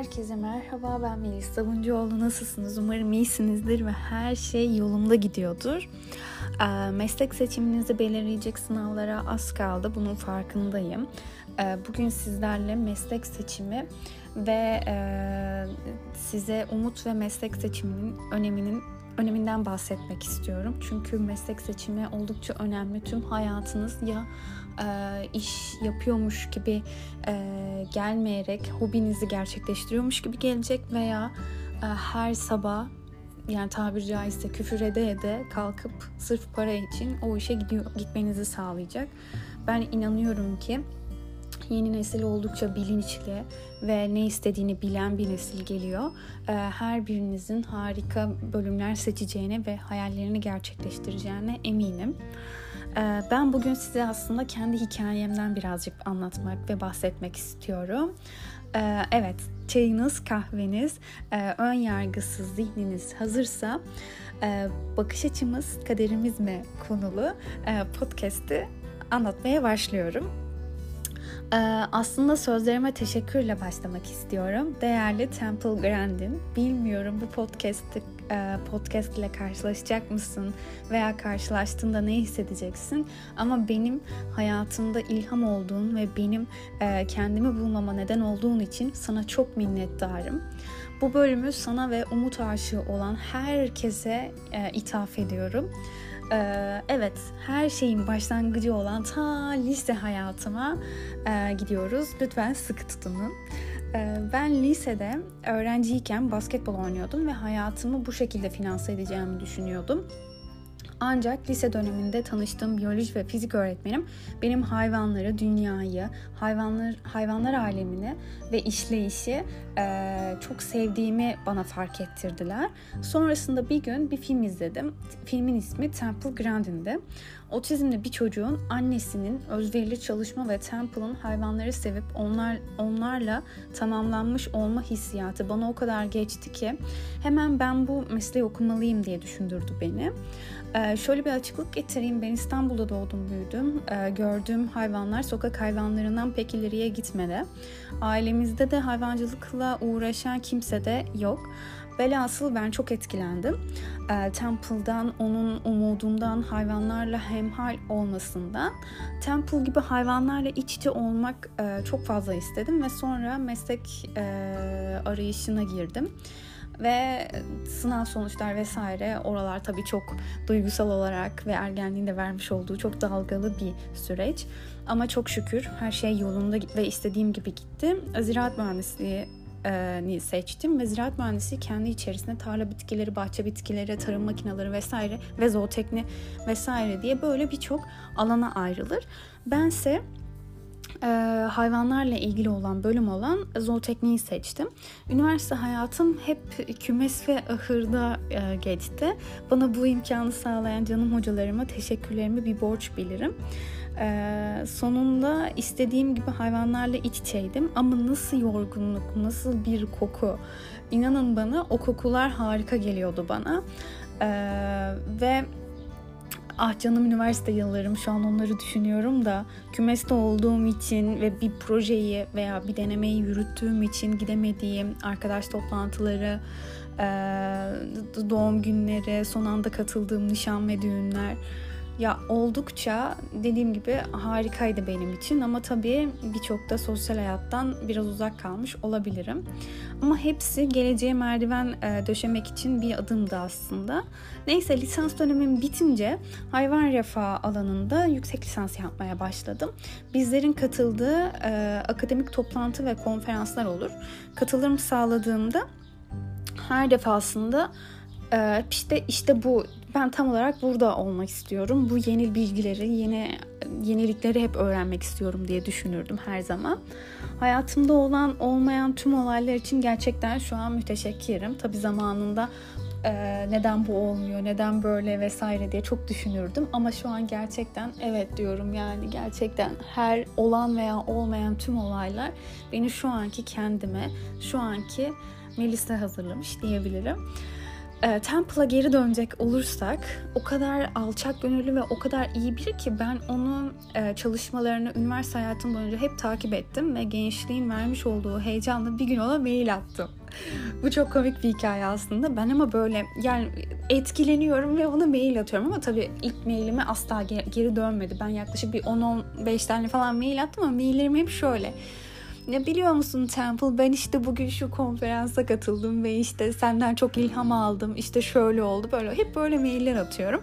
Herkese merhaba ben Melis Savuncuoğlu nasılsınız umarım iyisinizdir ve her şey yolunda gidiyordur. Ee, meslek siçiminizi belirleyecek sınavlara az kaldı bunun farkındayım. Ee, bugün sizlerle meslek seçimi ve e, size umut ve meslek seçiminin öneminin öneminden bahsetmek istiyorum. Çünkü meslek seçimi oldukça önemli. Tüm hayatınız ya e, iş yapıyormuş gibi e, gelmeyerek hobinizi gerçekleştiriyormuş gibi gelecek veya e, her sabah yani tabiri caizse küfür ede ede kalkıp sırf para için o işe gidiyor, gitmenizi sağlayacak. Ben inanıyorum ki yeni nesil oldukça bilinçli ve ne istediğini bilen bir nesil geliyor. Her birinizin harika bölümler seçeceğine ve hayallerini gerçekleştireceğine eminim. Ee, ben bugün size aslında kendi hikayemden birazcık anlatmak ve bahsetmek istiyorum. Ee, evet, çayınız, kahveniz, e, ön yargısız zihniniz hazırsa e, bakış açımız kaderimiz mi konulu e, podcast'i anlatmaya başlıyorum. Ee, aslında sözlerime teşekkürle başlamak istiyorum. Değerli Temple Grandin, bilmiyorum bu podcast'ı e, podcast ile karşılaşacak mısın veya karşılaştığında ne hissedeceksin ama benim hayatımda ilham olduğun ve benim e, kendimi bulmama neden olduğun için sana çok minnettarım. Bu bölümü sana ve umut aşığı olan herkese e, ithaf ediyorum. Ee, evet, her şeyin başlangıcı olan ta lise hayatıma e, gidiyoruz. Lütfen sıkı tutunun. Ee, ben lisede öğrenciyken basketbol oynuyordum ve hayatımı bu şekilde finanse edeceğimi düşünüyordum. Ancak lise döneminde tanıştığım biyoloji ve fizik öğretmenim benim hayvanları, dünyayı, hayvanlar hayvanlar alemini ve işleyişi e, çok sevdiğimi bana fark ettirdiler. Sonrasında bir gün bir film izledim. Filmin ismi Temple Grandin'di. Otizmli bir çocuğun annesinin özverili çalışma ve Temple'ın hayvanları sevip onlar onlarla tamamlanmış olma hissiyatı bana o kadar geçti ki hemen ben bu mesleği okumalıyım diye düşündürdü beni. Ee, şöyle bir açıklık getireyim. Ben İstanbul'da doğdum, büyüdüm. Ee, gördüğüm hayvanlar sokak hayvanlarından pek ileriye gitmedi. Ailemizde de hayvancılıkla uğraşan kimse de yok. Velhasıl ben çok etkilendim. E, Temple'dan, onun umudundan, hayvanlarla hemhal olmasından. Temple gibi hayvanlarla iç içe olmak e, çok fazla istedim ve sonra meslek e, arayışına girdim ve sınav sonuçlar vesaire oralar tabii çok duygusal olarak ve ergenliğin de vermiş olduğu çok dalgalı bir süreç. Ama çok şükür her şey yolunda ve istediğim gibi gitti. Ziraat mühendisliği ni seçtim ve ziraat mühendisi kendi içerisinde tarla bitkileri, bahçe bitkileri, tarım makineleri vesaire ve zootekni vesaire diye böyle birçok alana ayrılır. Bense e, hayvanlarla ilgili olan bölüm olan zootekniği seçtim. Üniversite hayatım hep kümes ve ahırda e, geçti. Bana bu imkanı sağlayan canım hocalarıma teşekkürlerimi bir borç bilirim. Ee, sonunda istediğim gibi hayvanlarla iç içeydim ama nasıl yorgunluk, nasıl bir koku. İnanın bana o kokular harika geliyordu bana. Ee, ve ah canım üniversite yıllarım şu an onları düşünüyorum da kümeste olduğum için ve bir projeyi veya bir denemeyi yürüttüğüm için gidemediğim arkadaş toplantıları, doğum günleri, son anda katıldığım nişan ve düğünler ya oldukça dediğim gibi harikaydı benim için ama tabii birçok da sosyal hayattan biraz uzak kalmış olabilirim. Ama hepsi geleceğe merdiven e, döşemek için bir adımdı aslında. Neyse lisans dönemim bitince hayvan refahı alanında yüksek lisans yapmaya başladım. Bizlerin katıldığı e, akademik toplantı ve konferanslar olur. Katılım sağladığımda her defasında e, işte işte bu ben tam olarak burada olmak istiyorum. Bu yeni bilgileri, yeni yenilikleri hep öğrenmek istiyorum diye düşünürdüm her zaman. Hayatımda olan olmayan tüm olaylar için gerçekten şu an müteşekkirim. Tabi zamanında e, neden bu olmuyor, neden böyle vesaire diye çok düşünürdüm. Ama şu an gerçekten evet diyorum yani gerçekten her olan veya olmayan tüm olaylar beni şu anki kendime, şu anki Melis'e hazırlamış diyebilirim. E, Temple'a geri dönecek olursak o kadar alçak gönüllü ve o kadar iyi biri ki ben onun e, çalışmalarını üniversite hayatım boyunca hep takip ettim ve gençliğin vermiş olduğu heyecanla bir gün ona mail attım. Bu çok komik bir hikaye aslında. Ben ama böyle yani etkileniyorum ve ona mail atıyorum ama tabii ilk mailime asla geri dönmedi. Ben yaklaşık bir 10-15 tane falan mail attım ama maillerim hep şöyle. Ne biliyor musun Temple ben işte bugün şu konferansa katıldım ve işte senden çok ilham aldım. İşte şöyle oldu böyle hep böyle mailler atıyorum.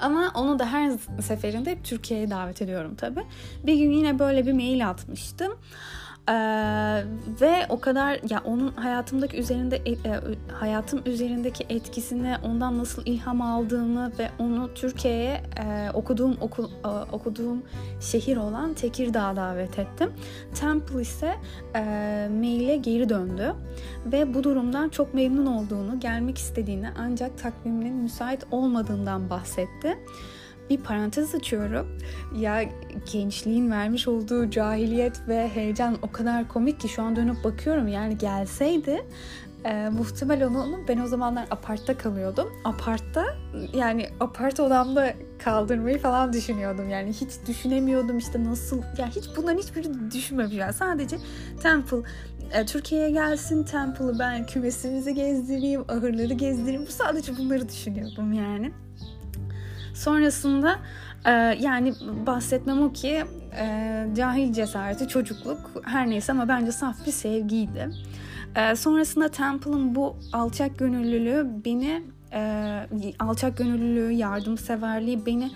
Ama onu da her seferinde hep Türkiye'ye davet ediyorum tabii. Bir gün yine böyle bir mail atmıştım. Ee, ve o kadar ya onun hayatımdaki üzerinde e, e, hayatım üzerindeki etkisini ondan nasıl ilham aldığımı ve onu Türkiye'ye e, okuduğum oku, e, okuduğum şehir olan Tekirdağ'a davet ettim. Temple ise e, maile geri döndü ve bu durumdan çok memnun olduğunu, gelmek istediğini ancak takviminin müsait olmadığından bahsetti bir parantez açıyorum. Ya gençliğin vermiş olduğu cahiliyet ve heyecan o kadar komik ki şu an dönüp bakıyorum. Yani gelseydi e, muhtemel onu ben o zamanlar apartta kalıyordum. Apartta yani apart odamda kaldırmayı falan düşünüyordum. Yani hiç düşünemiyordum işte nasıl ya hiç bunların hiçbirini düşünmemişim. Yani sadece Temple e, Türkiye'ye gelsin Temple'ı ben kümesimizi gezdireyim, ahırları gezdireyim. Bu sadece bunları düşünüyordum yani. Sonrasında e, yani bahsetmem o ki e, cahil cesareti, çocukluk her neyse ama bence saf bir sevgiydi. E, sonrasında Temple'ın bu alçak gönüllülüğü beni e, alçak gönüllülüğü, yardımseverliği beni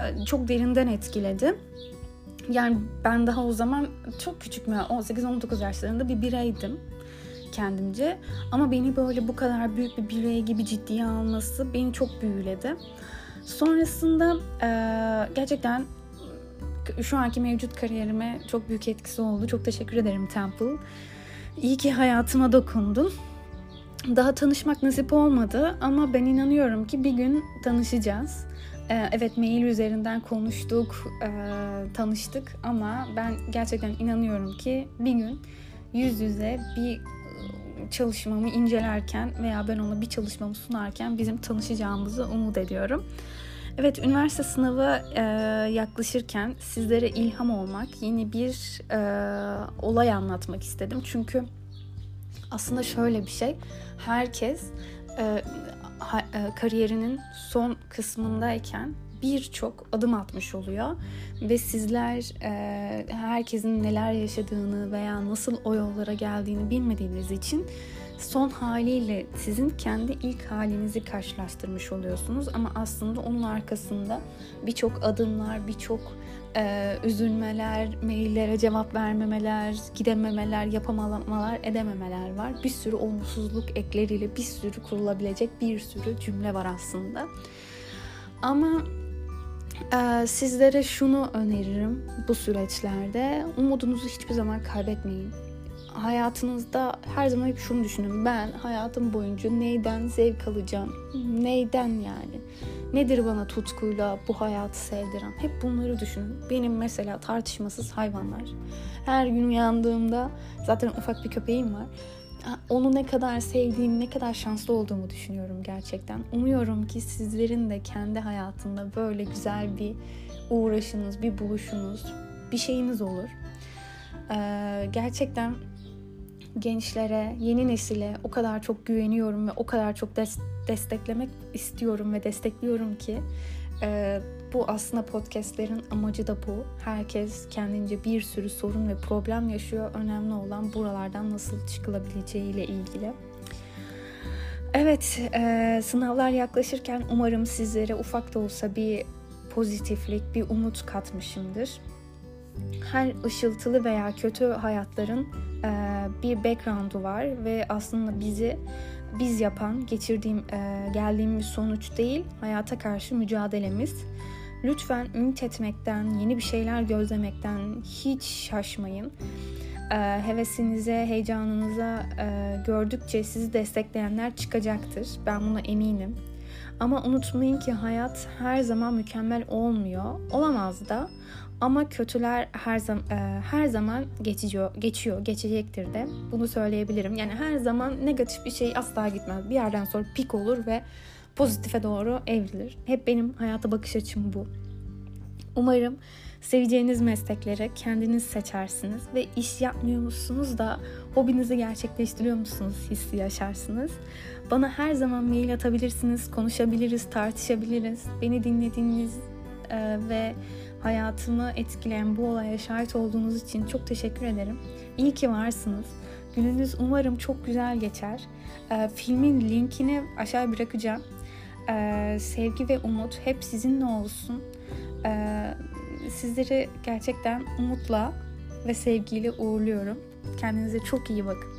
e, çok derinden etkiledi. Yani ben daha o zaman çok küçük mü 18-19 yaşlarında bir bireydim kendimce. Ama beni böyle bu kadar büyük bir birey gibi ciddiye alması beni çok büyüledi. Sonrasında e, gerçekten şu anki mevcut kariyerime çok büyük etkisi oldu. Çok teşekkür ederim Temple. İyi ki hayatıma dokundun. Daha tanışmak nasip olmadı ama ben inanıyorum ki bir gün tanışacağız. Ee, evet mail üzerinden konuştuk, e, tanıştık ama ben gerçekten inanıyorum ki bir gün yüz yüze bir çalışmamı incelerken veya ben ona bir çalışmamı sunarken bizim tanışacağımızı umut ediyorum. Evet, üniversite sınavı e, yaklaşırken sizlere ilham olmak, yeni bir e, olay anlatmak istedim. Çünkü aslında şöyle bir şey, herkes e, ha, e, kariyerinin son kısmındayken birçok adım atmış oluyor ve sizler e, herkesin neler yaşadığını veya nasıl o yollara geldiğini bilmediğiniz için son haliyle sizin kendi ilk halinizi karşılaştırmış oluyorsunuz ama aslında onun arkasında birçok adımlar, birçok e, üzülmeler, maillere cevap vermemeler, gidememeler, yapamamalar, edememeler var. Bir sürü olumsuzluk ekleriyle bir sürü kurulabilecek bir sürü cümle var aslında. Ama sizlere şunu öneririm bu süreçlerde. Umudunuzu hiçbir zaman kaybetmeyin. Hayatınızda her zaman hep şunu düşünün. Ben hayatım boyunca neyden zevk alacağım? Neyden yani? Nedir bana tutkuyla bu hayatı sevdiren? Hep bunları düşünün. Benim mesela tartışmasız hayvanlar. Her gün uyandığımda zaten ufak bir köpeğim var onu ne kadar sevdiğim, ne kadar şanslı olduğumu düşünüyorum gerçekten. Umuyorum ki sizlerin de kendi hayatında böyle güzel bir uğraşınız, bir buluşunuz, bir şeyiniz olur. Ee, gerçekten gençlere, yeni nesile o kadar çok güveniyorum ve o kadar çok des- desteklemek istiyorum ve destekliyorum ki e, bu aslında podcastlerin amacı da bu. Herkes kendince bir sürü sorun ve problem yaşıyor. Önemli olan buralardan nasıl çıkılabileceği ile ilgili. Evet, e, sınavlar yaklaşırken umarım sizlere ufak da olsa bir pozitiflik, bir umut katmışımdır. Her ışıltılı veya kötü hayatların e, bir background'u var ve aslında bizi biz yapan, geçirdiğim, e, geldiğimiz sonuç değil, hayata karşı mücadelemiz. Lütfen ümit etmekten, yeni bir şeyler gözlemekten hiç şaşmayın. Ee, hevesinize, heyecanınıza e, gördükçe sizi destekleyenler çıkacaktır. Ben buna eminim. Ama unutmayın ki hayat her zaman mükemmel olmuyor. Olamaz da. Ama kötüler her zaman her zaman geçiyor, geçiyor, geçecektir de. Bunu söyleyebilirim. Yani her zaman negatif bir şey asla gitmez. Bir yerden sonra pik olur ve pozitife doğru evrilir. Hep benim hayata bakış açım bu. Umarım seveceğiniz meslekleri kendiniz seçersiniz ve iş yapmıyor musunuz da hobinizi gerçekleştiriyor musunuz hissi yaşarsınız. Bana her zaman mail atabilirsiniz, konuşabiliriz, tartışabiliriz. Beni dinlediğiniz e, ve hayatımı etkileyen bu olaya şahit olduğunuz için çok teşekkür ederim. İyi ki varsınız. Gününüz umarım çok güzel geçer. E, filmin linkini aşağı bırakacağım. E, sevgi ve umut hep sizinle olsun. E, sizleri gerçekten umutla ve sevgiyle uğurluyorum. Kendinize çok iyi bakın.